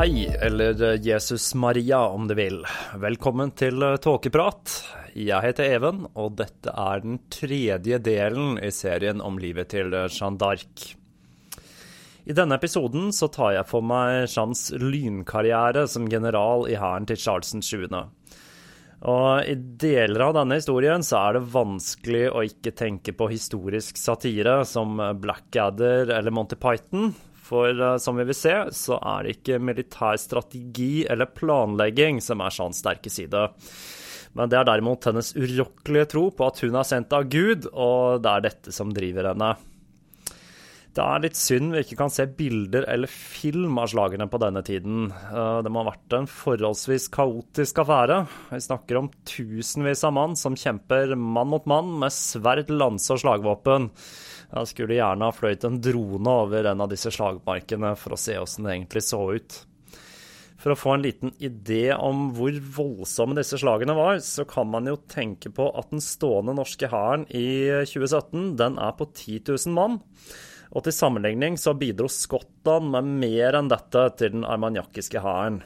Hei, eller Jesus Maria om du vil. Velkommen til Tåkeprat. Jeg heter Even, og dette er den tredje delen i serien om livet til Jeanne d'Arc. I denne episoden så tar jeg for meg Jeannes lynkarriere som general i hæren til Charles 7. Og i deler av denne historien så er det vanskelig å ikke tenke på historisk satire som Blackadder eller Monty Python, for uh, som vi vil se, så er det ikke militær strategi eller planlegging som er Jeans sterke side. Men det er derimot hennes urokkelige tro på at hun er sendt av Gud, og det er dette som driver henne. Det er litt synd vi ikke kan se bilder eller film av slagerne på denne tiden. Det må ha vært en forholdsvis kaotisk affære. Vi snakker om tusenvis av mann som kjemper mann mot mann med sverd, lanse og slagvåpen. Jeg skulle gjerne ha fløyet en drone over en av disse slagmarkene for å se åssen det egentlig så ut. For å få en liten idé om hvor voldsomme disse slagene var, så kan man jo tenke på at den stående norske hæren i 2017 den er på 10 000 mann. Og til sammenligning så bidro Skottland med mer enn dette til den armaniakiske hæren.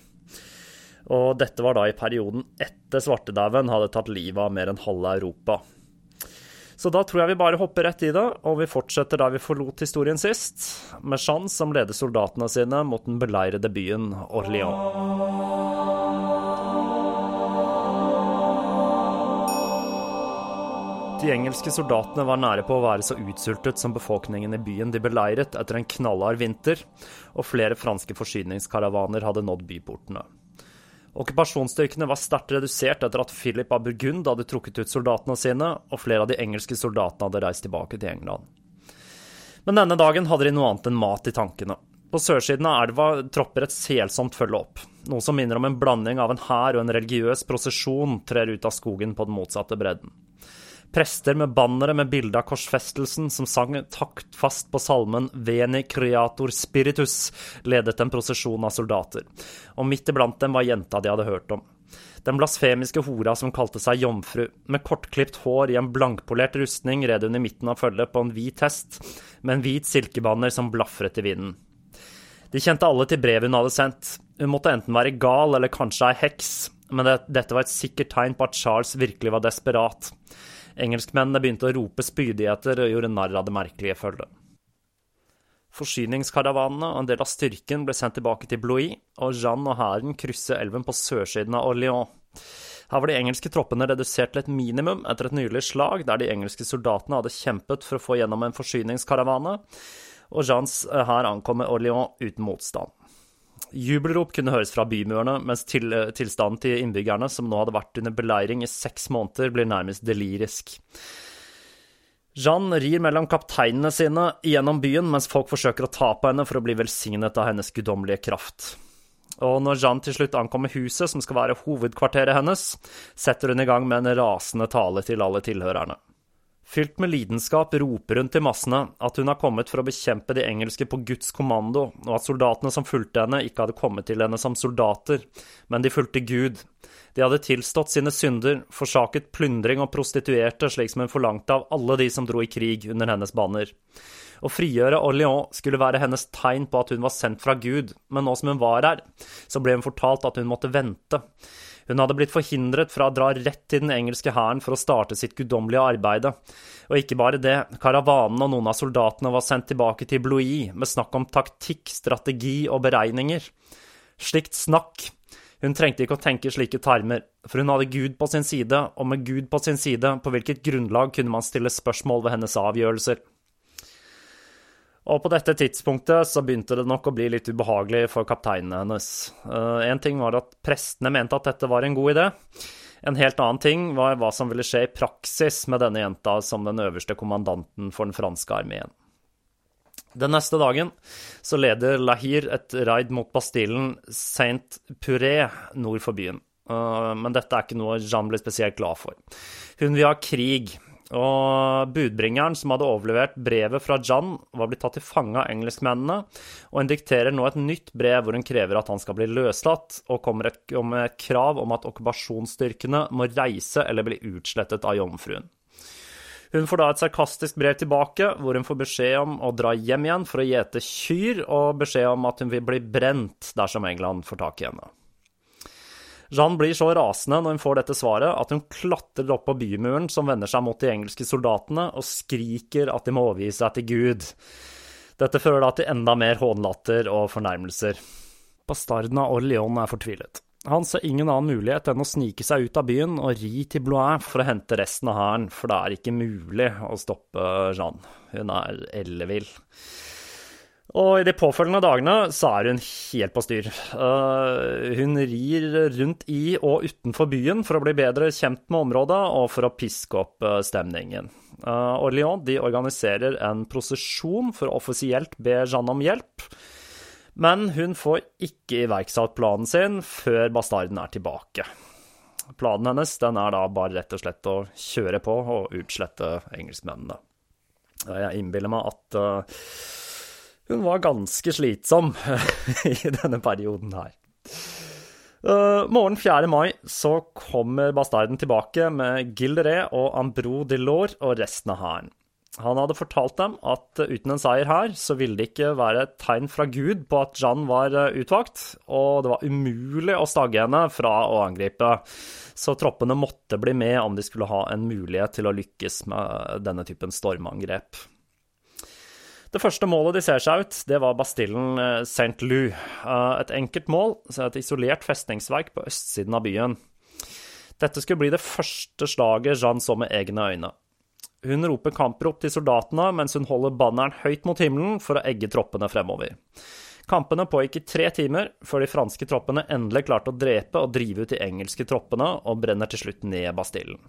Og dette var da i perioden etter svartedauden hadde tatt livet av mer enn halve Europa. Så da tror jeg vi bare hopper rett i det, og vi fortsetter der vi forlot historien sist, med Jean som leder soldatene sine mot den beleirede byen Orléans. De engelske soldatene var nære på å være så utsultet som befolkningen i byen de beleiret etter en knallhard vinter, og flere franske forsyningskaravaner hadde nådd byportene. Okkupasjonsstyrkene var sterkt redusert etter at Philip av Burgund hadde trukket ut soldatene sine, og flere av de engelske soldatene hadde reist tilbake til England. Men denne dagen hadde de noe annet enn mat i tankene. På sørsiden av elva tropper et selsomt følge opp, noe som minner om en blanding av en hær og en religiøs prosesjon trer ut av skogen på den motsatte bredden. Prester med bannere med bilde av korsfestelsen som sang taktfast på salmen Veni creator spiritus, ledet en prosesjon av soldater, og midt iblant dem var jenta de hadde hørt om. Den blasfemiske hora som kalte seg jomfru, med kortklipt hår i en blankpolert rustning, red hun i midten av følget på en hvit hest, med en hvit silkebanner som blafret i vinden. De kjente alle til brevet hun hadde sendt. Hun måtte enten være gal eller kanskje ei heks, men det, dette var et sikkert tegn på at Charles virkelig var desperat. Engelskmennene begynte å rope spydigheter og gjorde narr av det merkelige følget. Forsyningskaravanene og en del av styrken ble sendt tilbake til Blois, og Jeanne og hæren krysset elven på sørsiden av Orléans. Her var de engelske troppene redusert til et minimum etter et nylig slag der de engelske soldatene hadde kjempet for å få gjennom en forsyningskaravane, og Jeannes hær ankom med Orléans uten motstand. Jubelrop kunne høres fra bymurene, mens til, tilstanden til innbyggerne, som nå hadde vært under beleiring i seks måneder, blir nærmest delirisk. Jeanne rir mellom kapteinene sine gjennom byen, mens folk forsøker å ta på henne for å bli velsignet av hennes guddommelige kraft. Og når Jeanne til slutt ankommer huset, som skal være hovedkvarteret hennes, setter hun i gang med en rasende tale til alle tilhørerne. Fylt med lidenskap roper hun til massene at hun har kommet for å bekjempe de engelske på Guds kommando, og at soldatene som fulgte henne, ikke hadde kommet til henne som soldater, men de fulgte Gud. De hadde tilstått sine synder, forsaket plyndring og prostituerte, slik som hun forlangte av alle de som dro i krig under hennes banner. Å frigjøre Orléans skulle være hennes tegn på at hun var sendt fra Gud, men nå som hun var her, så ble hun fortalt at hun måtte vente. Hun hadde blitt forhindret fra å dra rett til den engelske hæren for å starte sitt guddommelige arbeide. Og ikke bare det, karavanen og noen av soldatene var sendt tilbake til Blois med snakk om taktikk, strategi og beregninger. Slikt snakk. Hun trengte ikke å tenke slike termer, for hun hadde Gud på sin side, og med Gud på sin side, på hvilket grunnlag kunne man stille spørsmål ved hennes avgjørelser? Og på dette tidspunktet så begynte det nok å bli litt ubehagelig for kapteinene hennes. Én en ting var at prestene mente at dette var en god idé. En helt annen ting var hva som ville skje i praksis med denne jenta som den øverste kommandanten for den franske armeen. Den neste dagen så leder Lahir et raid mot Bastillen Saint-Puré nord for byen. Uh, men dette er ikke noe Jeanne ble spesielt glad for. Hun vil ha krig, og budbringeren som hadde overlevert brevet fra John, var blitt tatt til fange av engelskmennene, og hun dikterer nå et nytt brev hvor hun krever at han skal bli løslatt, og kommer med et krav om at okkupasjonsstyrkene må reise eller bli utslettet av jomfruen. Hun får da et sarkastisk brev tilbake, hvor hun får beskjed om å dra hjem igjen for å gjete kyr, og beskjed om at hun vil bli brent dersom England får tak i henne. Jeanne blir så rasende når hun får dette svaret, at hun klatrer opp på bymuren som vender seg mot de engelske soldatene, og skriker at de må overgi seg til Gud. Dette fører da til enda mer hånlatter og fornærmelser. Bastarden av Orléon er fortvilet. Han ser ingen annen mulighet enn å snike seg ut av byen og ri til Blois for å hente resten av hæren, for det er ikke mulig å stoppe Jeanne. Hun er ellevill. Og i de påfølgende dagene så er hun helt på styr. Uh, hun rir rundt i og utenfor byen for å bli bedre kjent med området og for å piske opp uh, stemningen. Uh, Orléans de organiserer en prosesjon for å offisielt be Jeanne om hjelp. Men hun får ikke iverksatt planen sin før bastarden er tilbake. Planen hennes den er da bare rett og slett å kjøre på og utslette engelskmennene. Jeg innbiller meg at hun var ganske slitsom i denne perioden her. Uh, morgen 4. mai så kommer bastarden tilbake med Gilderé og Ambro de Laure og resten av hæren. Han hadde fortalt dem at uten en seier her, så ville det ikke være et tegn fra Gud på at Jeanne var eh, utvalgt, og det var umulig å stagge henne fra å angripe. Så troppene måtte bli med om de skulle ha en mulighet til å lykkes med denne typen stormangrep. Det første målet de ser seg ut, det var bastillen eh, St. Lou. Eh, et enkelt mål, et isolert festningsverk på østsiden av byen. Dette skulle bli det første slaget Jeanne så med egne øyne. Hun roper kamprop til soldatene mens hun holder banneren høyt mot himmelen for å egge troppene fremover. Kampene pågikk i tre timer, før de franske troppene endelig klarte å drepe og drive ut de engelske troppene, og brenner til slutt ned Bastillen.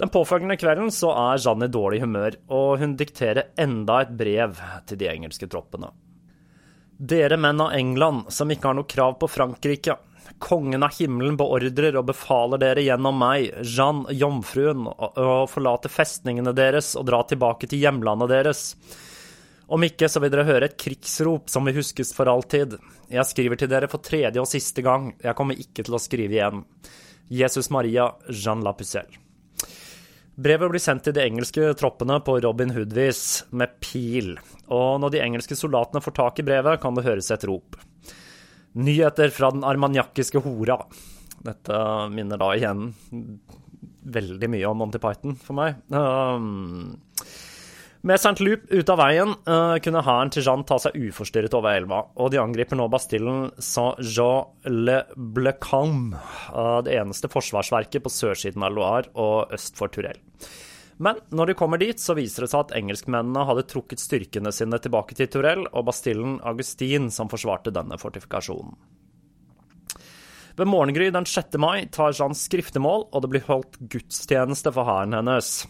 Den påfølgende kvelden så er Jeanne i dårlig humør, og hun dikterer enda et brev til de engelske troppene. Dere menn av England som ikke har noe krav på Frankrike, Kongen av himmelen beordrer og befaler dere gjennom meg, Jeanne, jomfruen, å forlate festningene deres og dra tilbake til hjemlandet deres. Om ikke så vil dere høre et krigsrop som vil huskes for alltid. Jeg skriver til dere for tredje og siste gang, jeg kommer ikke til å skrive igjen. Jesus Maria, Jeanne Lapucelle. Brevet blir sendt til de engelske troppene på Robin Hood-vis, med pil, og når de engelske soldatene får tak i brevet, kan det høres et rop. Nyheter fra den armaniakiske hora. Dette minner da igjen veldig mye om Monty Python for meg. Um, med St. Loop ute av veien uh, kunne hæren til Jeanne ta seg uforstyrret over elva, og de angriper nå bastillen Saint-Jean-le-Blecam, uh, det eneste forsvarsverket på sørsiden av Loire og øst for Turell. Men når de kommer dit, så viser det seg at engelskmennene hadde trukket styrkene sine tilbake til Turell og bastillen Augustin, som forsvarte denne fortifikasjonen. Ved morgengry den 6. mai tar Jeanne skriftemål, og det blir holdt gudstjeneste for hæren hennes.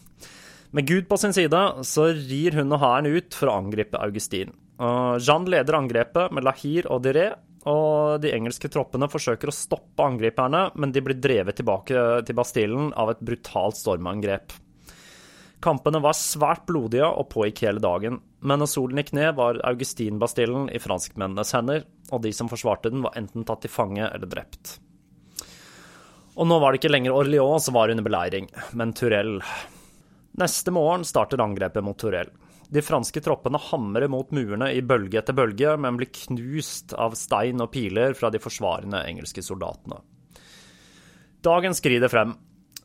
Med Gud på sin side så rir hun og hæren ut for å angripe Augustin. Jeanne leder angrepet med Lahir og Diré, og de engelske troppene forsøker å stoppe angriperne, men de blir drevet tilbake til Bastillen av et brutalt stormangrep. Kampene var svært blodige og pågikk hele dagen, men når solen gikk ned, var Augustin-bastillen i franskmennenes hender, og de som forsvarte den, var enten tatt til fange eller drept. Og nå var det ikke lenger Orléans som var under beleiring, men Turell. Neste morgen starter angrepet mot Torell. De franske troppene hamrer mot murene i bølge etter bølge, men blir knust av stein og piler fra de forsvarende engelske soldatene. Dagen skrider frem,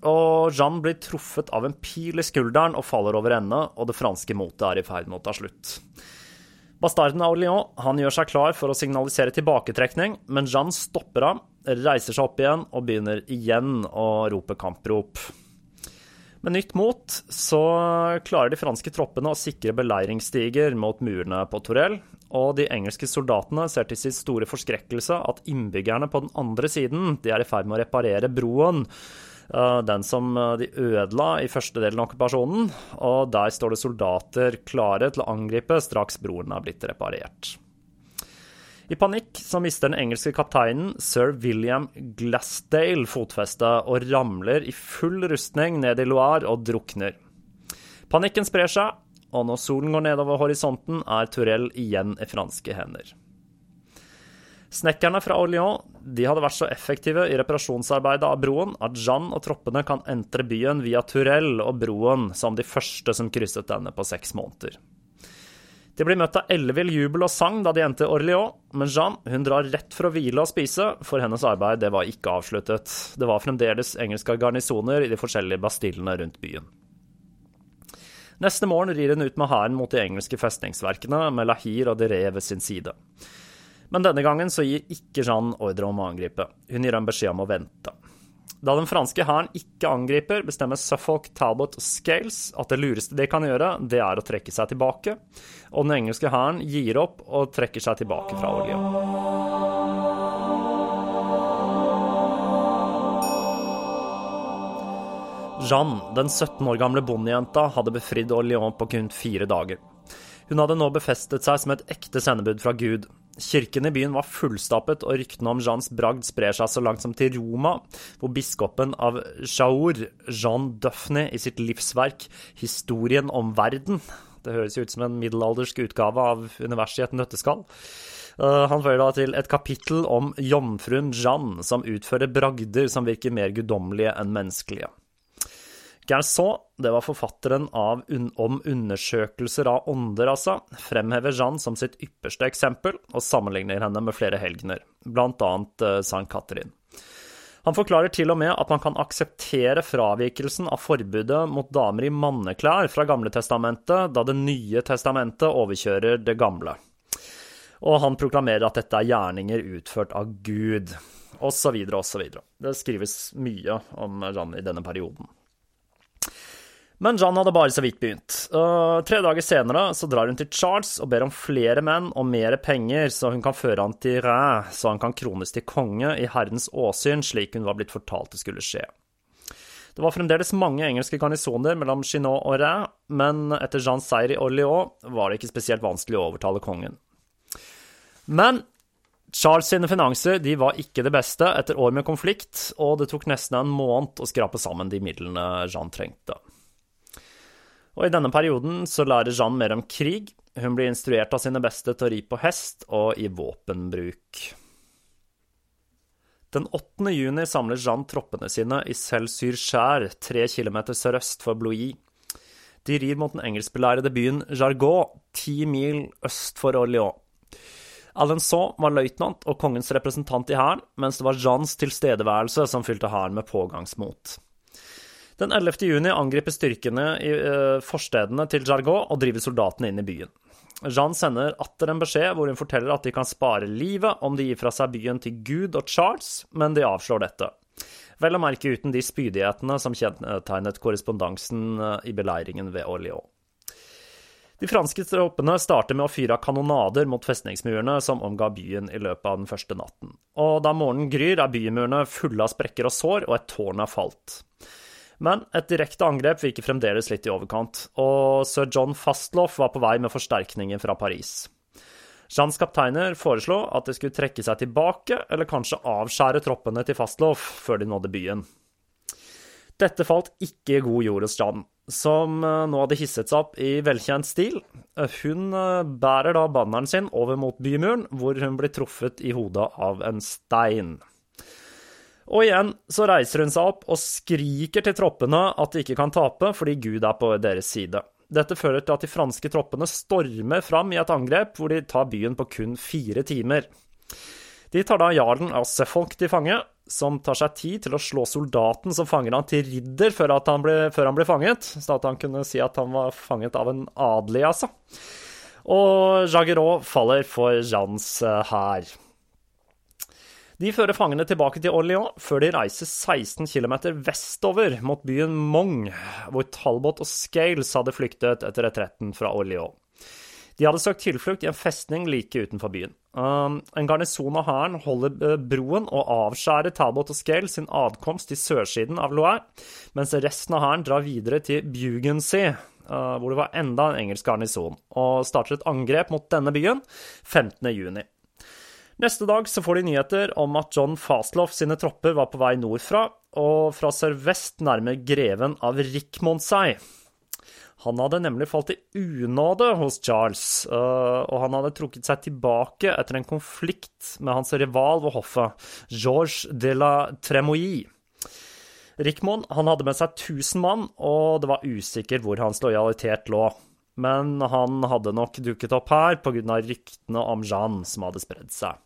og Jeanne blir truffet av en pil i skulderen og faller over ende, og det franske motet er i ferd med å ta slutt. Bastarden av Orléans han gjør seg klar for å signalisere tilbaketrekning, men Jeanne stopper ham, reiser seg opp igjen og begynner igjen å rope kamprop. Med nytt mot så klarer de franske troppene å sikre beleiringsstiger mot murene på Torell, og de engelske soldatene ser til sin store forskrekkelse at innbyggerne på den andre siden de er i ferd med å reparere broen Eh, den som eh, de ødela i første delen av okkupasjonen. Og der står det soldater klare til å angripe straks broen er blitt reparert. I panikk så mister den engelske kapteinen sir William Glassdale fotfestet og ramler i full rustning ned i Loire og drukner. Panikken sprer seg, og når solen går nedover horisonten, er Turell igjen i franske hender. Snekkerne fra Orléans de hadde vært så effektive i reparasjonsarbeidet av broen at Jeanne og troppene kan entre byen via Turell og broen som de første som krysset denne på seks måneder. De blir møtt av ellevill jubel og sang da de endte Orléans, men Jeanne hun drar rett for å hvile og spise, for hennes arbeid det var ikke avsluttet. Det var fremdeles engelske garnisoner i de forskjellige bastillene rundt byen. Neste morgen rir hun ut med hæren mot de engelske festningsverkene, med Lahir og de Ré ved sin side. Men denne gangen så gir ikke Jeanne ordre om å angripe. Hun gir ham beskjed om å vente. Da den franske hæren ikke angriper, bestemmer Suffolk, Talbot og Scales at det lureste de kan gjøre, det er å trekke seg tilbake, og den engelske hæren gir opp og trekker seg tilbake fra Orléans. Jeanne, den 17 år gamle bondejenta, hadde befridd Orléans på kun fire dager. Hun hadde nå befestet seg som et ekte sendebud fra Gud. Kirken i byen var fullstappet, og ryktene om Jeans bragd sprer seg så langt som til Roma, hvor biskopen av Jaur, Jean Duffney, i sitt livsverk 'Historien om verden' Det høres jo ut som en middelaldersk utgave av universet i et nøtteskall. Uh, han fører da til et kapittel om jomfruen Jeanne, som utfører bragder som virker mer guddommelige enn menneskelige. Gerson, det var forfatteren av om undersøkelser av ånder, altså, fremhever Jeanne som sitt ypperste eksempel, og sammenligner henne med flere helgener, blant annet uh, Sankt Katrin. Han forklarer til og med at man kan akseptere fravikelsen av forbudet mot damer i manneklær fra Gamle testamentet, da Det nye testamentet overkjører det gamle. Og han proklamerer at dette er gjerninger utført av Gud, osv., osv. Det skrives mye om Jeanne i denne perioden. Men John hadde bare så vidt begynt. Uh, tre dager senere så drar hun til Charles og ber om flere menn og mer penger, så hun kan føre han til Rhin, så han kan krones til konge i herrens åsyn, slik hun var blitt fortalt det skulle skje. Det var fremdeles mange engelske garnisoner mellom Chinot og Rhin, men etter Jeans seier i Orléans var det ikke spesielt vanskelig å overtale kongen. Men Charles sine finanser de var ikke det beste etter år med konflikt, og det tok nesten en måned å skrape sammen de midlene Jean trengte. Og i denne perioden så lærer Jeanne mer om krig. Hun blir instruert av sine beste til å ri på hest og i våpenbruk. Den 8. juni samler Jeanne troppene sine i Celle-sur-Cher, tre kilometer sørøst for Blois. De rir mot den engelskbelærede byen Jargot, ti mil øst for Orléans. Alençon var løytnant og kongens representant i hæren, mens det var Jeannes tilstedeværelse som fylte hæren med pågangsmot. Den 11. juni angriper styrkene i uh, forstedene til Jargot og driver soldatene inn i byen. Jeanne sender atter en beskjed hvor hun forteller at de kan spare livet om de gir fra seg byen til Gud og Charles, men de avslår dette. Vel å merke uten de spydighetene som kjennetegnet korrespondansen eh, i beleiringen ved Orléans. De franske troppene starter med å fyre av kanonader mot festningsmurene som omga byen i løpet av den første natten. Og da morgenen gryr, er bymurene fulle av sprekker og sår, og et tårn er falt. Men et direkte angrep virker fremdeles litt i overkant, og sir John Fastloff var på vei med forsterkninger fra Paris. Jeans kapteiner foreslo at de skulle trekke seg tilbake, eller kanskje avskjære troppene til Fastloff før de nådde byen. Dette falt ikke i god jord hos Jeanne, som eh, nå hadde hisset seg opp i velkjent stil. Hun eh, bærer da banneren sin over mot bymuren, hvor hun blir truffet i hodet av en stein. Og igjen så reiser hun seg opp og skriker til troppene at de ikke kan tape fordi Gud er på deres side. Dette fører til at de franske troppene stormer fram i et angrep hvor de tar byen på kun fire timer. De tar da jarlen av Suffolk til fange, som tar seg tid til å slå soldaten som fanger han til ridder før han, ble, før han ble fanget, så at han kunne si at han var fanget av en adelig, altså. Og Jagerot faller for Jeans eh, hær. De fører fangene tilbake til Orléans før de reiser 16 km vestover mot byen Mong, hvor Talbot og Scales hadde flyktet etter retretten fra Orléans. De hadde søkt tilflukt i en festning like utenfor byen. Um, en garnison av hæren holder uh, broen og avskjærer Talbot og Scales sin adkomst til sørsiden av Loire, mens resten av hæren drar videre til Bugensea, uh, hvor det var enda en engelsk garnison, og starter et angrep mot denne byen 15. juni. Neste dag så får de nyheter om at John Fastloff sine tropper var på vei nordfra, og fra sørvest nærmer greven av Rikmond seg. Han hadde nemlig falt i unåde hos Charles, eh, og han hadde trukket seg tilbake etter en konflikt med hans rival ved hoffet, Georges de la Tremouille. Rikmond hadde med seg 1000 mann, og det var usikkert hvor hans lojalitet lå. Men han hadde nok dukket opp her pga. ryktene om Jeanne som hadde spredd seg.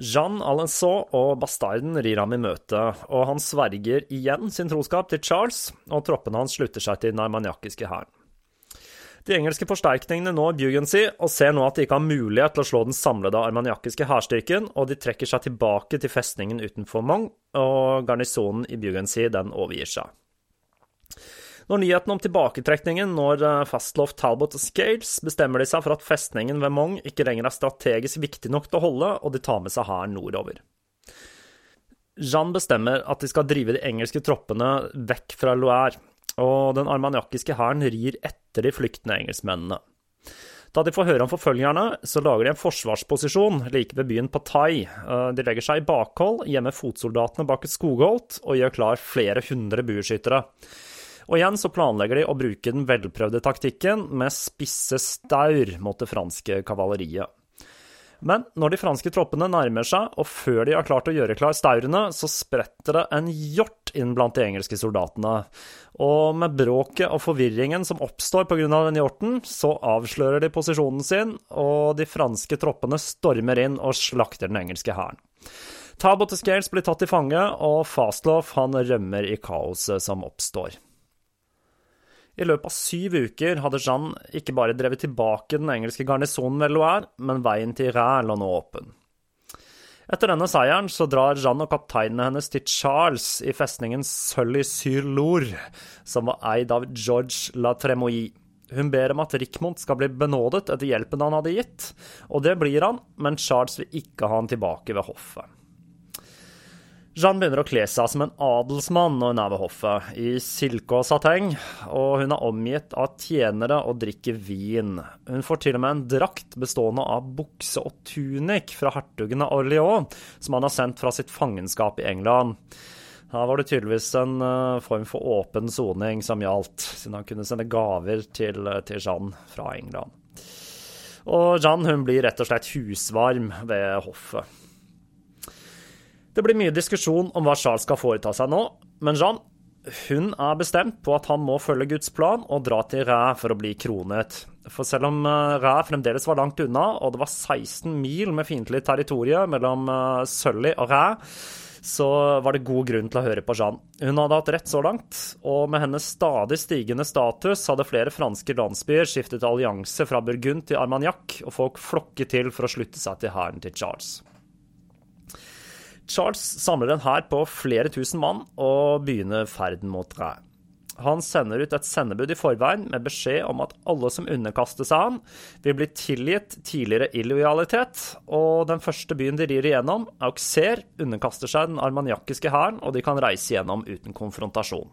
Jeanne Alençon og bastarden rir ham i møte, og han sverger igjen sin troskap til Charles, og troppene hans slutter seg til den armaniakiske hæren. De engelske forsterkningene når Bugency og ser nå at de ikke har mulighet til å slå den samlede armaniakiske hærstyrken, og de trekker seg tilbake til festningen utenfor Mong, og garnisonen i Bugency den overgir seg. Når nyheten om tilbaketrekningen når fastloft Talbot og Scales, bestemmer de seg for at festningen ved Mong ikke lenger er strategisk viktig nok til å holde, og de tar med seg hæren nordover. Jeanne bestemmer at de skal drive de engelske troppene vekk fra Loire, og den armaniakiske hæren rir etter de flyktende engelskmennene. Da de får høre om forfølgerne, så lager de en forsvarsposisjon like ved byen Patai. Eh, de legger seg i bakhold, gjemmer fotsoldatene bak et skogholt og gjør klar flere hundre bueskyttere. Og igjen så planlegger de å bruke den velprøvde taktikken med spisse staur mot det franske kavaleriet. Men når de franske troppene nærmer seg, og før de har klart å gjøre klar staurene, så spretter det en hjort inn blant de engelske soldatene. Og med bråket og forvirringen som oppstår pga. den hjorten, så avslører de posisjonen sin, og de franske troppene stormer inn og slakter den engelske hæren. Talbot og Scales blir tatt til fange, og Fastloff han rømmer i kaoset som oppstår. I løpet av syv uker hadde Jeanne ikke bare drevet tilbake den engelske garnisonen ved Loire, men veien til Rhin lå nå åpen. Etter denne seieren så drar Jeanne og kapteinene hennes til Charles i festningen Sully-sur-Lour, som var eid av George la Tremouille. Hun ber om at Rickmont skal bli benådet etter hjelpen han hadde gitt, og det blir han, men Charles vil ikke ha han tilbake ved hoffet. Jeanne begynner å kle seg som en adelsmann når hun er ved hoffet, i silke og sateng, og hun er omgitt av tjenere og drikker vin. Hun får til og med en drakt bestående av bukse og tunik fra hertugen av Orléans, som han har sendt fra sitt fangenskap i England. Her var det tydeligvis en uh, form for åpen soning som gjaldt, siden han kunne sende gaver til, til Jeanne fra England. Og Jeanne hun blir rett og slett husvarm ved hoffet. Det blir mye diskusjon om hva Charles skal foreta seg nå, men Jean hun er bestemt på at han må følge Guds plan og dra til Ræ for å bli kronet. For selv om eh, Ræ fremdeles var langt unna, og det var 16 mil med fiendtlig territorium mellom eh, Sully og Ræ, så var det god grunn til å høre på Jeanne. Hun hadde hatt rett så langt, og med hennes stadig stigende status hadde flere franske landsbyer skiftet allianse fra Burgund til Armagnac, og folk flokket til for å slutte seg til hæren til Charles. Charles samler en hær på flere tusen mann og begynner ferden mot Rhe. Han sender ut et sendebud i forveien med beskjed om at alle som underkaster seg han, vil bli tilgitt tidligere illojalitet, og den første byen de rir igjennom, Auxerre, underkaster seg den armaniakiske hæren, og de kan reise gjennom uten konfrontasjon.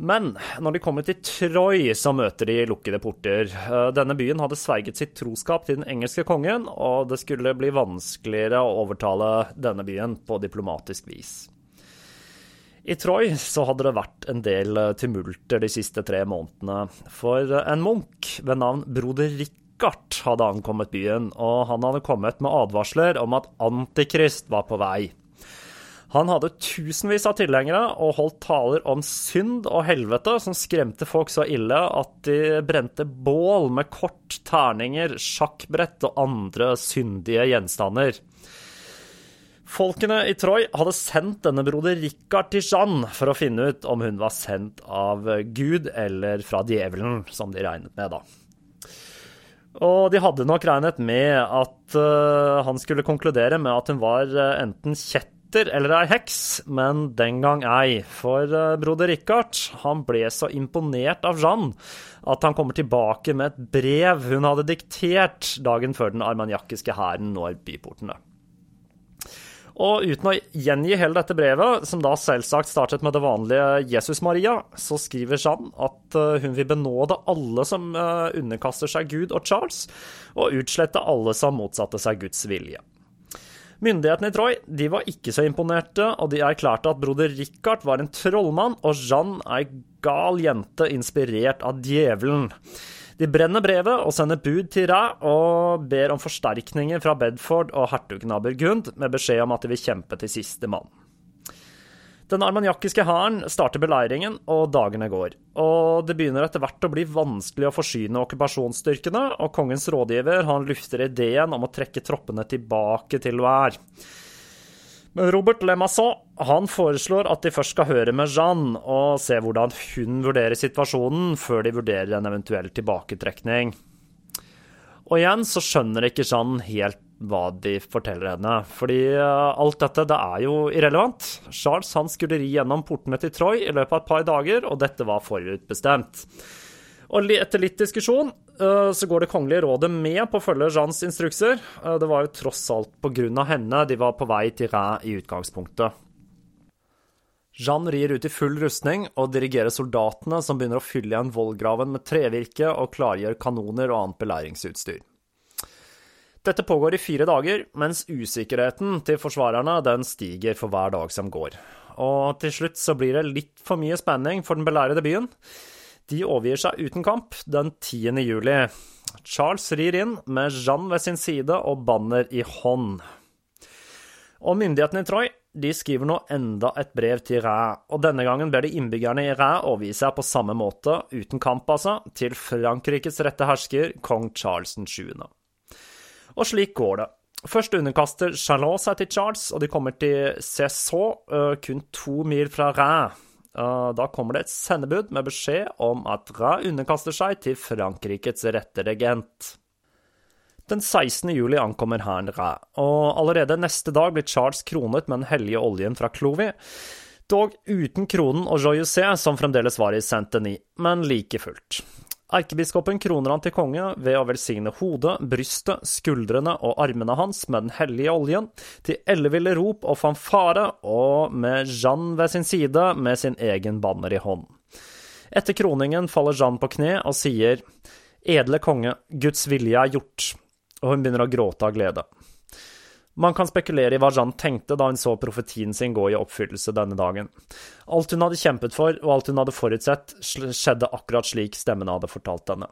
Men når de kommer til Troy, så møter de lukkede porter. Eh, denne byen hadde sverget sitt troskap til den engelske kongen, og det skulle bli vanskeligere å overtale denne byen på diplomatisk vis. I Troy så hadde det vært en del eh, tumulter de siste tre månedene, for en munk ved navn broder Richard hadde ankommet byen, og han hadde kommet med advarsler om at Antikrist var på vei. Han hadde tusenvis av tilhengere og holdt taler om synd og helvete som skremte folk så ille at de brente bål med kort, terninger, sjakkbrett og andre syndige gjenstander. Folkene i Troy hadde sendt denne broder Rikard til Jeanne for å finne ut om hun var sendt av Gud eller fra djevelen, som de regnet med, da. Og de hadde nok regnet med at uh, han skulle konkludere med at hun var uh, enten kjett Petter eller ei heks, men den gang ei. For uh, broder Richard han ble så imponert av Jeanne at han kommer tilbake med et brev hun hadde diktert dagen før den armaniakiske hæren når byportene. Og uten å gjengi hele dette brevet, som da selvsagt startet med det vanlige Jesus Maria, så skriver Jeanne at eh, hun vil benåde alle som eh, underkaster seg Gud og Charles, og utslette alle som motsatte seg Guds vilje. Myndighetene i Troy de var ikke så imponerte, og de erklærte at broder Richard var en trollmann og Jeanne ei gal jente inspirert av djevelen. De brenner brevet og sender bud til Ræ og ber om forsterkninger fra Bedford og hertugen av Burgund, med beskjed om at de vil kjempe til siste mann. Den armaniakiske hæren starter beleiringen, og dagene går. Og det begynner etter hvert å bli vanskelig å forsyne okkupasjonsstyrkene, og kongens rådgiver han lufter ideen om å trekke troppene tilbake til Loire. Men Robert Lemasson han foreslår at de først skal høre med Jeanne og se hvordan hun vurderer situasjonen, før de vurderer en eventuell tilbaketrekning. Og igjen så skjønner ikke Jeanne helt hva de forteller henne. Fordi uh, alt dette det er jo irrelevant. Charles han skulle ri gjennom portene til Troy i løpet av et par dager, og dette var forutbestemt. Og etter litt diskusjon uh, så går Det kongelige rådet med på å følge Jeans instrukser. Uh, det var jo tross alt av henne de var på vei til Rhin i utgangspunktet. Jeanne rir ut i full rustning og dirigerer soldatene som begynner å fylle igjen vollgraven med trevirke og klargjør kanoner og annet belæringsutstyr. Dette pågår i fire dager, mens usikkerheten til forsvarerne den stiger for hver dag som går. Og til slutt så blir det litt for mye spenning for den belærede byen. De overgir seg uten kamp den 10. juli. Charles rir inn med Jeanne ved sin side og banner i hånd. Og myndighetene i Troy de skriver nå enda et brev til Ræ, og denne gangen ber de innbyggerne i Ræ overgi seg på samme måte, uten kamp altså, til Frankrikes rette hersker, kong Charles 7. Og slik går det. Først underkaster Charlot seg til Charles, og de kommer til Cessaux, uh, kun to mil fra Rennes. Uh, da kommer det et sendebud med beskjed om at Rennes underkaster seg til Frankrikes rette regent. Den 16. juli ankommer hæren Rennes, og allerede neste dag blir Charles kronet med den hellige oljen fra Clovis, dog uten kronen og Joyousset, som fremdeles var i Saint-Denis, men like fullt. Erkebiskopen kroner han til konge ved å velsigne hodet, brystet, skuldrene og armene hans med den hellige oljen, til elleville rop og fanfare, og med Jeanne ved sin side med sin egen banner i hånd. Etter kroningen faller Jeanne på kne og sier, Edle konge, Guds vilje er gjort, og hun begynner å gråte av glede. Man kan spekulere i hva Jeanne tenkte da hun så profetien sin gå i oppfyllelse denne dagen. Alt hun hadde kjempet for, og alt hun hadde forutsett, skjedde akkurat slik stemmene hadde fortalt henne.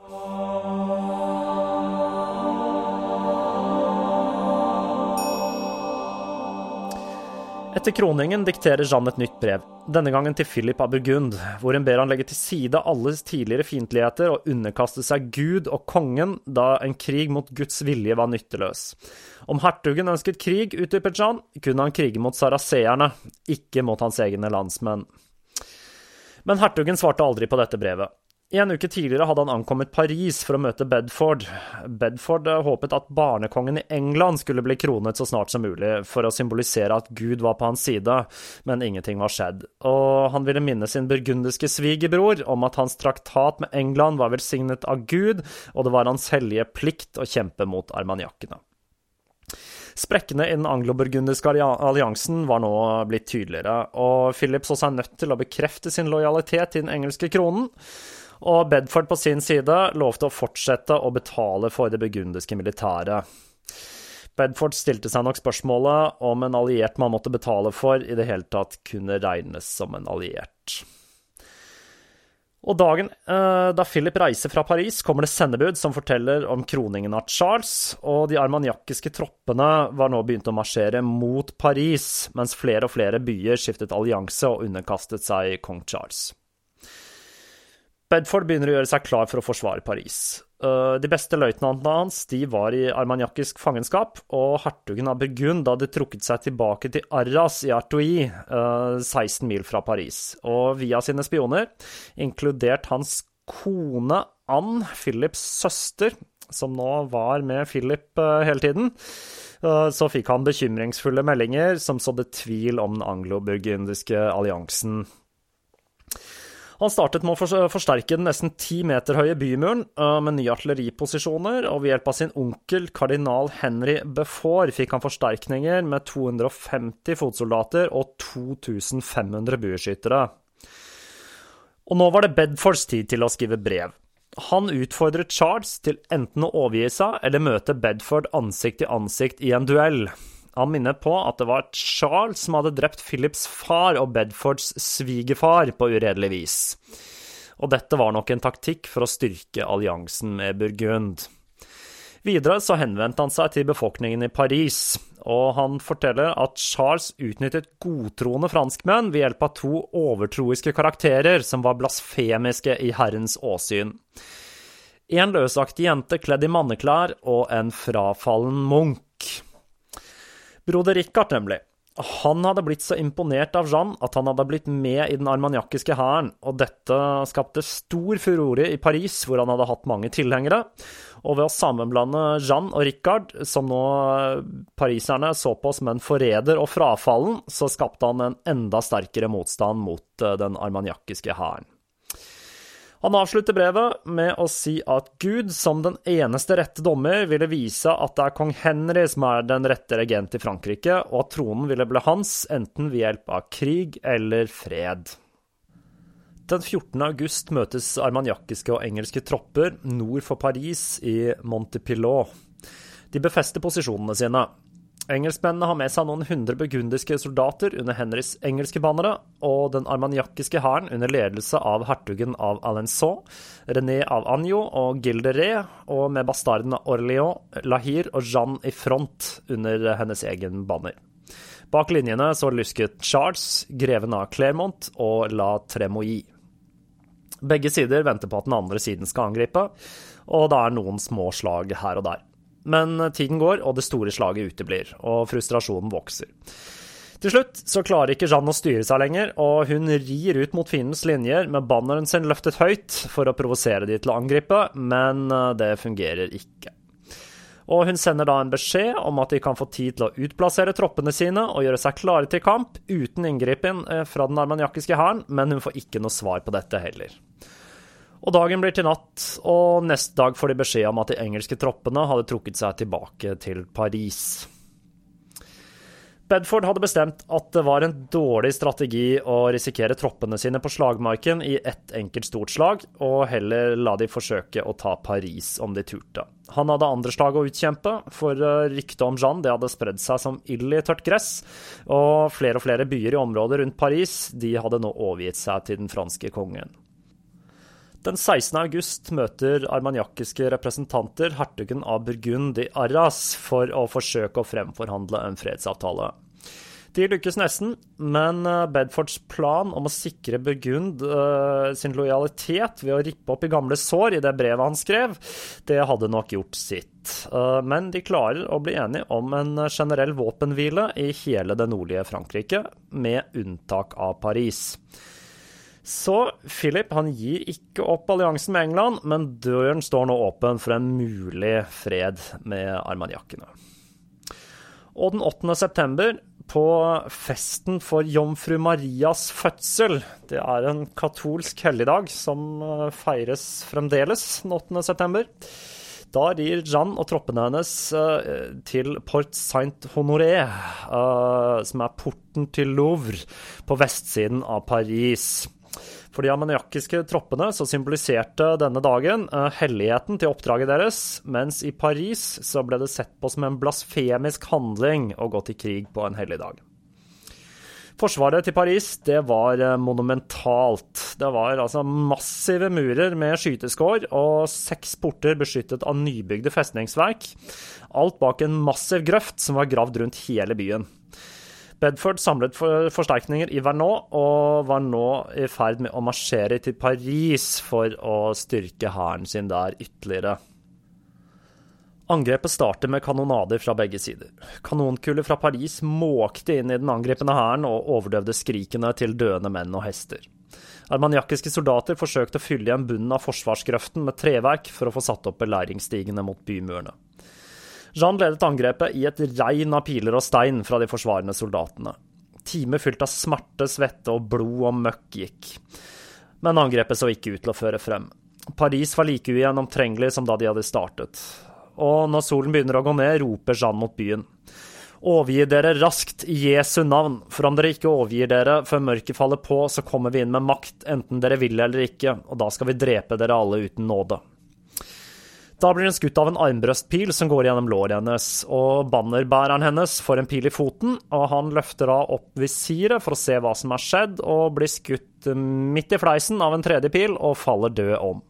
Etter kroningen dikterer Jeanne et nytt brev, denne gangen til Philip av Burgund, hvor hun ber han legge til side alles tidligere fiendtligheter og underkaste seg Gud og kongen da en krig mot Guds vilje var nytteløs. Om hertugen ønsket krig, utdypet Jean, kunne han krige mot saraseerne, ikke mot hans egne landsmenn. Men hertugen svarte aldri på dette brevet. En uke tidligere hadde han ankommet Paris for å møte Bedford. Bedford håpet at barnekongen i England skulle bli kronet så snart som mulig, for å symbolisere at Gud var på hans side, men ingenting var skjedd. Og han ville minne sin burgundiske svigerbror om at hans traktat med England var velsignet av Gud, og det var hans hellige plikt å kjempe mot armaniakkene. Sprekkene i den anglo-burgundiske alliansen var nå blitt tydeligere, og Philip så seg nødt til å bekrefte sin lojalitet til den engelske kronen og Bedford på sin side lovte å fortsette å betale for det burgundiske militæret. Bedford stilte seg nok spørsmålet om en alliert man måtte betale for, i det hele tatt kunne regnes som en alliert. Og dagen eh, da Philip reiser fra Paris, kommer det sendebud som forteller om kroningen av Charles, og de armaniakiske troppene var nå begynt å marsjere mot Paris, mens flere og flere byer skiftet allianse og underkastet seg kong Charles. Bedford begynner å gjøre seg klar for å forsvare Paris. Eh, de beste løytnantene hans de var i armaniakisk fangenskap, og hertugen av Burgund hadde trukket seg tilbake til Arras i Artois, 16 mil fra Paris. Og via sine spioner, inkludert hans kone Ann, Philips søster, som nå var med Philip eh, hele tiden, eh, så fikk han bekymringsfulle meldinger som sådde tvil om den anglo-burgundiske alliansen. Han startet med å forsterke den nesten ti meter høye bymuren øh, med nye artilleriposisjoner, og ved hjelp av sin onkel kardinal Henry Before fikk han forsterkninger med 250 fotsoldater og 2500 bueskyttere. Og nå var det Bedfords tid til å skrive brev. Han utfordret Charles til enten å overgi seg eller møte Bedford ansikt til ansikt i en duell. Han minner på at det var Charles som hadde drept Philips far og Bedfords svigerfar på uredelig vis. Og dette var nok en taktikk for å styrke alliansen med Burgund. Videre så henvendte han seg til befolkningen i Paris, og han forteller at Charles utnyttet godtroende franskmenn ved hjelp av to overtroiske karakterer som var blasfemiske i Herrens åsyn. En løsaktig jente kledd i manneklær og en frafallen munk. Broder Richard, nemlig. Han hadde blitt så imponert av Jeanne at han hadde blitt med i den armaniakiske hæren, og dette skapte stor furore i Paris, hvor han hadde hatt mange tilhengere. Og ved å sammenblande Jeanne og Richard, som nå pariserne så på som en forræder og frafallen, så skapte han en enda sterkere motstand mot eh, den armaniakiske hæren. Han avslutter brevet med å si at Gud, som den eneste rette dommer, ville vise at det er kong Henry som er den rette regent i Frankrike, og at tronen ville bli hans enten ved hjelp av krig eller fred. Den 14. august møtes armaniakiske og engelske tropper nord for Paris i Montepilot. De befester posisjonene sine. Engelskmennene har med seg noen hundre burgundiske soldater under Henrys engelske bannere, og den armaniakiske hæren under ledelse av hertugen av Alençon, René av Agno og Gilderé, og med bastardene Orléans, Lahir og Jeanne i front under hennes egen banner. Bak linjene så lysket Charles, greven av Clermont og La Tremouille. Begge sider venter på at den andre siden skal angripe, og det er noen små slag her og der. Men tiden går, og det store slaget uteblir, og frustrasjonen vokser. Til slutt så klarer ikke Jeanne å styre seg lenger, og hun rir ut mot fiendens linjer med banneren sin løftet høyt for å provosere de til å angripe, men eh, det fungerer ikke. Og hun sender da en beskjed om at de kan få tid til å utplassere troppene sine og gjøre seg klare til kamp uten inngripen eh, fra den armaniakiske hæren, men hun får ikke noe svar på dette heller. Og dagen blir til natt, og neste dag får de beskjed om at de engelske troppene hadde trukket seg tilbake til Paris. Bedford hadde bestemt at det var en dårlig strategi å risikere troppene sine på slagmarken i ett enkelt stort slag, og heller la de forsøke å ta Paris om de turte. Han hadde andre slag å utkjempe, for eh, ryktet om Jeanne det hadde spredd seg som ild i tørt gress, og flere og flere byer i området rundt Paris de hadde nå overgitt seg til den franske kongen. Den 16. august møter armaniakiske representanter hertugen av Burgund i Arras for å forsøke å fremforhandle en fredsavtale. De lykkes nesten, men eh, Bedfords plan om å sikre Burgund uh, sin lojalitet ved å rippe opp i gamle sår i det brevet han skrev, det hadde nok gjort sitt. Uh, men de klarer å bli enige om en generell våpenhvile i hele det nordlige Frankrike, med unntak av Paris. Så Philip han gir ikke opp alliansen med England, men døren står nå åpen for en mulig fred med armaniakkene. Og den 8. september, på festen for jomfru Marias fødsel Det er en katolsk helligdag som eh, feires fremdeles den 8. september. Da rir Jeanne og troppene hennes uh, til Port Saint-Honoré, uh, som er porten til Louvre, på vestsiden av Paris. For de ammoniakkiske troppene så symboliserte denne dagen uh, helligheten til oppdraget deres, mens i Paris så ble det sett på som en blasfemisk handling å gå til krig på en hellig dag. Forsvaret til Paris det var eh, monumentalt. Det var altså massive murer med skyteskår og seks porter beskyttet av nybygde festningsverk. Alt bak en massiv grøft som var gravd rundt hele byen. Bedford samlet for forsterkninger i Vernon og var nå i ferd med å marsjere til Paris for å styrke hæren sin der ytterligere. Angrepet startet med kanonader fra begge sider. Kanonkuler fra Paris måkte inn i den angripende hæren og overdøvde skrikene til døende menn og hester. Armaniakiske soldater forsøkte å fylle igjen bunnen av forsvarsgrøften med treverk for å få satt opp beleiringsstigene mot bymurene. Jean ledet angrepet i et regn av piler og stein fra de forsvarende soldatene. Timer fylt av smerte, svette og blod og møkk gikk. Men angrepet så ikke ut til å føre frem. Paris var like ugjennomtrengelig som da de hadde startet. Og når solen begynner å gå ned, roper Jeanne mot byen. Overgi dere raskt i Jesu navn, for om dere ikke overgir dere før mørket faller på, så kommer vi inn med makt, enten dere vil eller ikke, og da skal vi drepe dere alle uten nåde. Da blir hun skutt av en armbrøstpil som går gjennom låret hennes, og bannerbæreren hennes får en pil i foten, og han løfter da opp visiret for å se hva som har skjedd, og blir skutt midt i fleisen av en tredje pil og faller død om.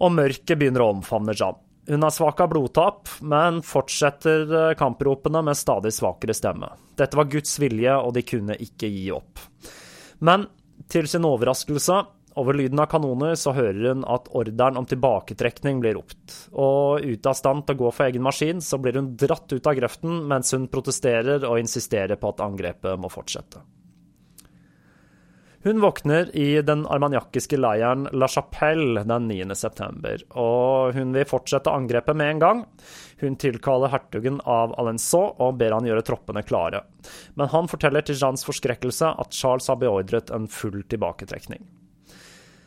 Og mørket begynner å omfavne Jan. Hun er svak av blodtap, men fortsetter eh, kampropene med stadig svakere stemme. Dette var Guds vilje, og de kunne ikke gi opp. Men til sin overraskelse over lyden av kanoner så hører hun at ordren om tilbaketrekning blir ropt, og ute av stand til å gå for egen maskin, så blir hun dratt ut av grøften mens hun protesterer og insisterer på at angrepet må fortsette. Hun våkner i den armaniakiske leiren La Chapelle den 9. september, og hun vil fortsette angrepet med en gang. Hun tilkaller hertugen av Alençon og ber han gjøre troppene klare. Men han forteller til Jeans forskrekkelse at Charles har beordret en full tilbaketrekning.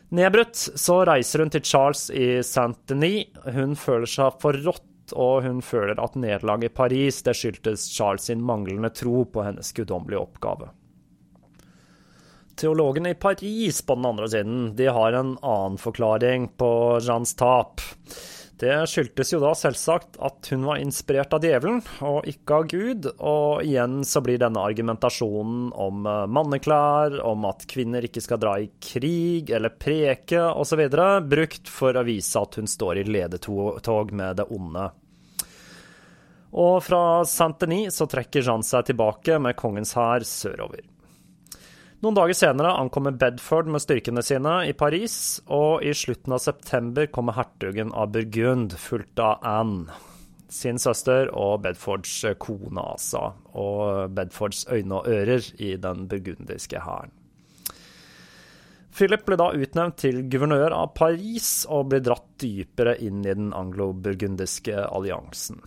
Nedbrutt så reiser hun til Charles i Saint-Denis. Hun føler seg forrådt, og hun føler at nederlaget i Paris det skyldtes Charles sin manglende tro på hennes guddommelige oppgave. Teologene i Paris på den andre siden de har en annen forklaring på Jeans tap. Det skyldtes jo da selvsagt at hun var inspirert av djevelen, og ikke av Gud, og igjen så blir denne argumentasjonen om eh, manneklær, om at kvinner ikke skal dra i krig eller preke osv., brukt for å vise at hun står i ledetog med det onde. Og fra Saint-Denis så trekker Jean seg tilbake med kongens hær sørover. Noen dager senere ankommer Bedford med styrkene sine i Paris, og i slutten av september kommer hertugen av Burgund, fulgt av Anne, sin søster og Bedfords kone, Asa, og Bedfords øyne og ører i den burgundiske hæren. Philip ble da utnevnt til guvernør av Paris og ble dratt dypere inn i den anglo-burgundiske alliansen.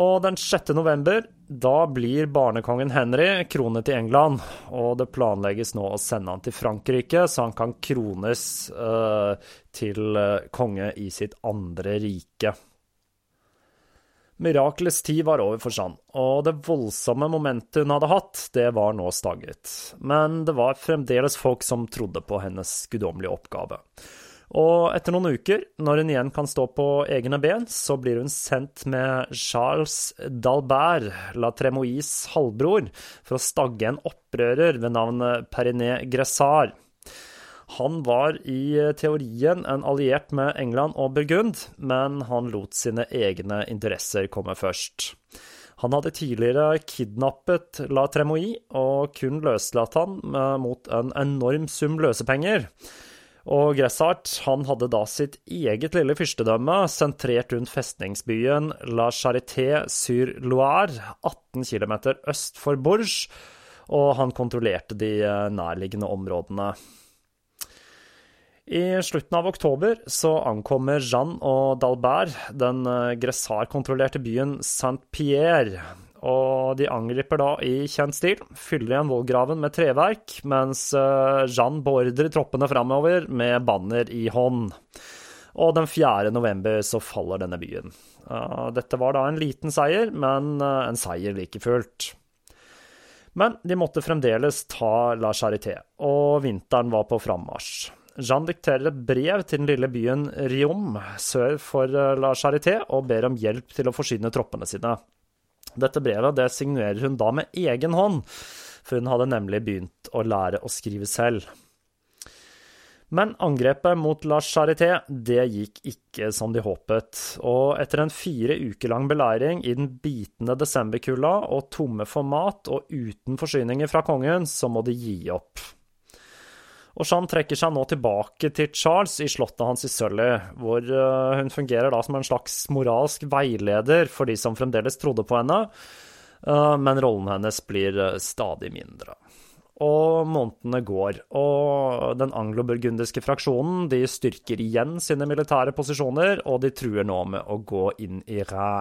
Og den 6. november, da blir barnekongen Henry kronet i England. Og det planlegges nå å sende han til Frankrike, så han kan krones uh, til uh, konge i sitt andre rike. Mirakelets tid var over for Jeanne, og det voldsomme momentet hun hadde hatt, det var nå staget. Men det var fremdeles folk som trodde på hennes guddommelige oppgave. Og etter noen uker, når hun igjen kan stå på egne ben, så blir hun sendt med Charles d'Albert, La Tremois halvbror, for å stagge en opprører ved navn Periné Gressard. Han var i teorien en alliert med England og Burgund, men han lot sine egne interesser komme først. Han hadde tidligere kidnappet La Tremois og kun løslatt han mot en enorm sum løsepenger. Og Gressart han hadde da sitt eget lille fyrstedømme sentrert rundt festningsbyen La Charité sur Loire, 18 km øst for Bourges, og han kontrollerte de eh, nærliggende områdene. I slutten av oktober så ankommer Jeanne og Dalbert den eh, Gressart-kontrollerte byen Saint-Pierre, og de angriper da i kjent stil, fyller igjen vollgraven med treverk, mens eh, Jeanne beordrer troppene framover med banner i hånd. Og den 4. november så faller denne byen. Dette var da en liten seier, men eh, en seier like fullt. Men de måtte fremdeles ta La Charité, og vinteren var på frammarsj. Jeanne dikterer et brev til den lille byen Riom sør for eh, La Charité og ber om hjelp til å forsyne troppene sine. Dette brevet det signerer hun da med egen hånd, for hun hadde nemlig begynt å lære å skrive selv. Men angrepet mot La Charité det gikk ikke som de håpet, og etter en fire uker lang beleiring i den bitende desemberkulda og tomme for mat og uten forsyninger fra kongen, så må de gi opp og Jeanne trekker seg nå tilbake til Charles i slottet hans i Sully, hvor eh, hun fungerer da som en slags moralsk veileder for de som fremdeles trodde på henne, eh, men rollen hennes blir eh, stadig mindre. Og månedene går, og den anglo-burgundiske fraksjonen de styrker igjen sine militære posisjoner, og de truer nå med å gå inn i Ræ.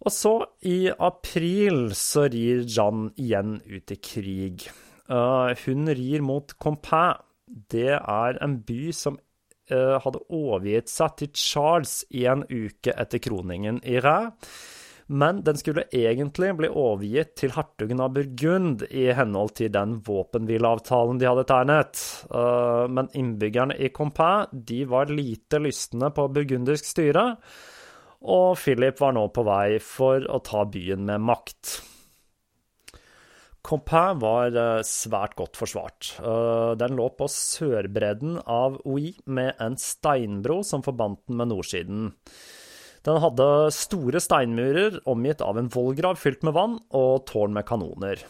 Og så, i april, så rir Jeanne igjen ut i krig. Uh, hun rir mot Compain. Det er en by som uh, hadde overgitt seg til Charles en uke etter kroningen i Ræ. men den skulle egentlig bli overgitt til hertugen av Burgund i henhold til den våpenhvileavtalen de hadde tegnet. Eh, men innbyggerne i Compain de var lite lystne på burgundisk styre, og Philip var nå på vei for å ta byen med makt. Compain var eh, svært godt forsvart. Eh, den lå på sørbredden av Oi med en steinbro som forbandt den med nordsiden. Den hadde store steinmurer omgitt av en vollgrav fylt med vann og tårn med kanoner.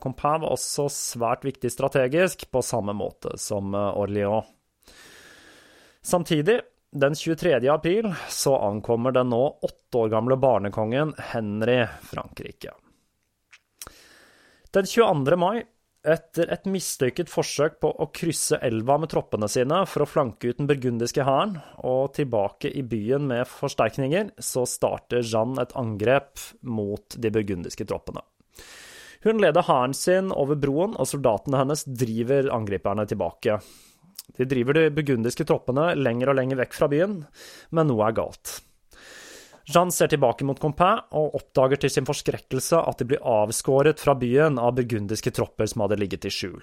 Compin var også svært viktig strategisk, på samme måte som Orléans. Samtidig, den 23. april, så ankommer den nå åtte år gamle barnekongen Henry Frankrike. Den 22. mai, etter et mislykket forsøk på å krysse elva med troppene sine for å flanke ut den burgundiske hæren, og tilbake i byen med forsterkninger, så starter Jeanne et angrep mot de burgundiske troppene. Hun leder hæren sin over broen, og soldatene hennes driver angriperne tilbake. De driver de burgundiske troppene lenger og lenger vekk fra byen, men noe er galt. Jeanne ser tilbake mot Compain og oppdager til sin forskrekkelse at de blir avskåret fra byen av burgundiske tropper som hadde ligget i skjul.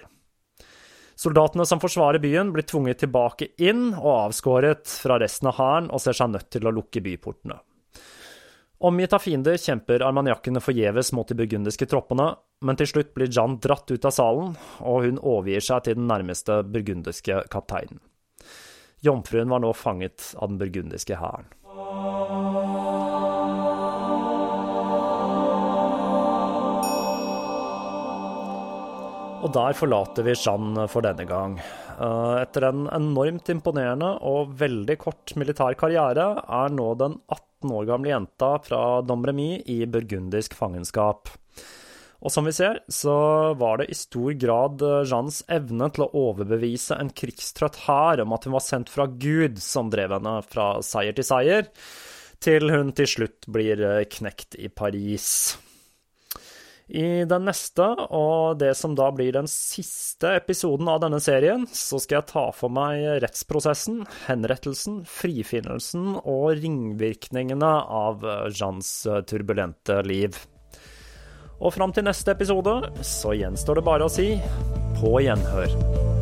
Soldatene som forsvarer byen, blir tvunget tilbake inn og avskåret fra resten av hæren og ser seg nødt til å lukke byportene. Omgitt av fiender kjemper armaniakkene forgjeves mot de burgundiske troppene, men til slutt blir Jeanne dratt ut av salen, og hun overgir seg til den nærmeste burgundiske kapteinen. Jomfruen var nå fanget av den burgundiske hæren. Og der forlater vi Jeanne for denne gang. Eh, etter en enormt imponerende og veldig kort militær karriere er nå den 18 år gamle jenta fra Domremy i burgundisk fangenskap. Og som vi ser, så var det i stor grad Jeannes evne til å overbevise en krigstrøtt hær om at hun var sendt fra Gud, som drev henne fra seier til seier, til hun til slutt blir knekt i Paris. I den neste, og det som da blir den siste episoden av denne serien, så skal jeg ta for meg rettsprosessen, henrettelsen, frifinnelsen og ringvirkningene av Jeans turbulente liv. Og fram til neste episode så gjenstår det bare å si på gjenhør.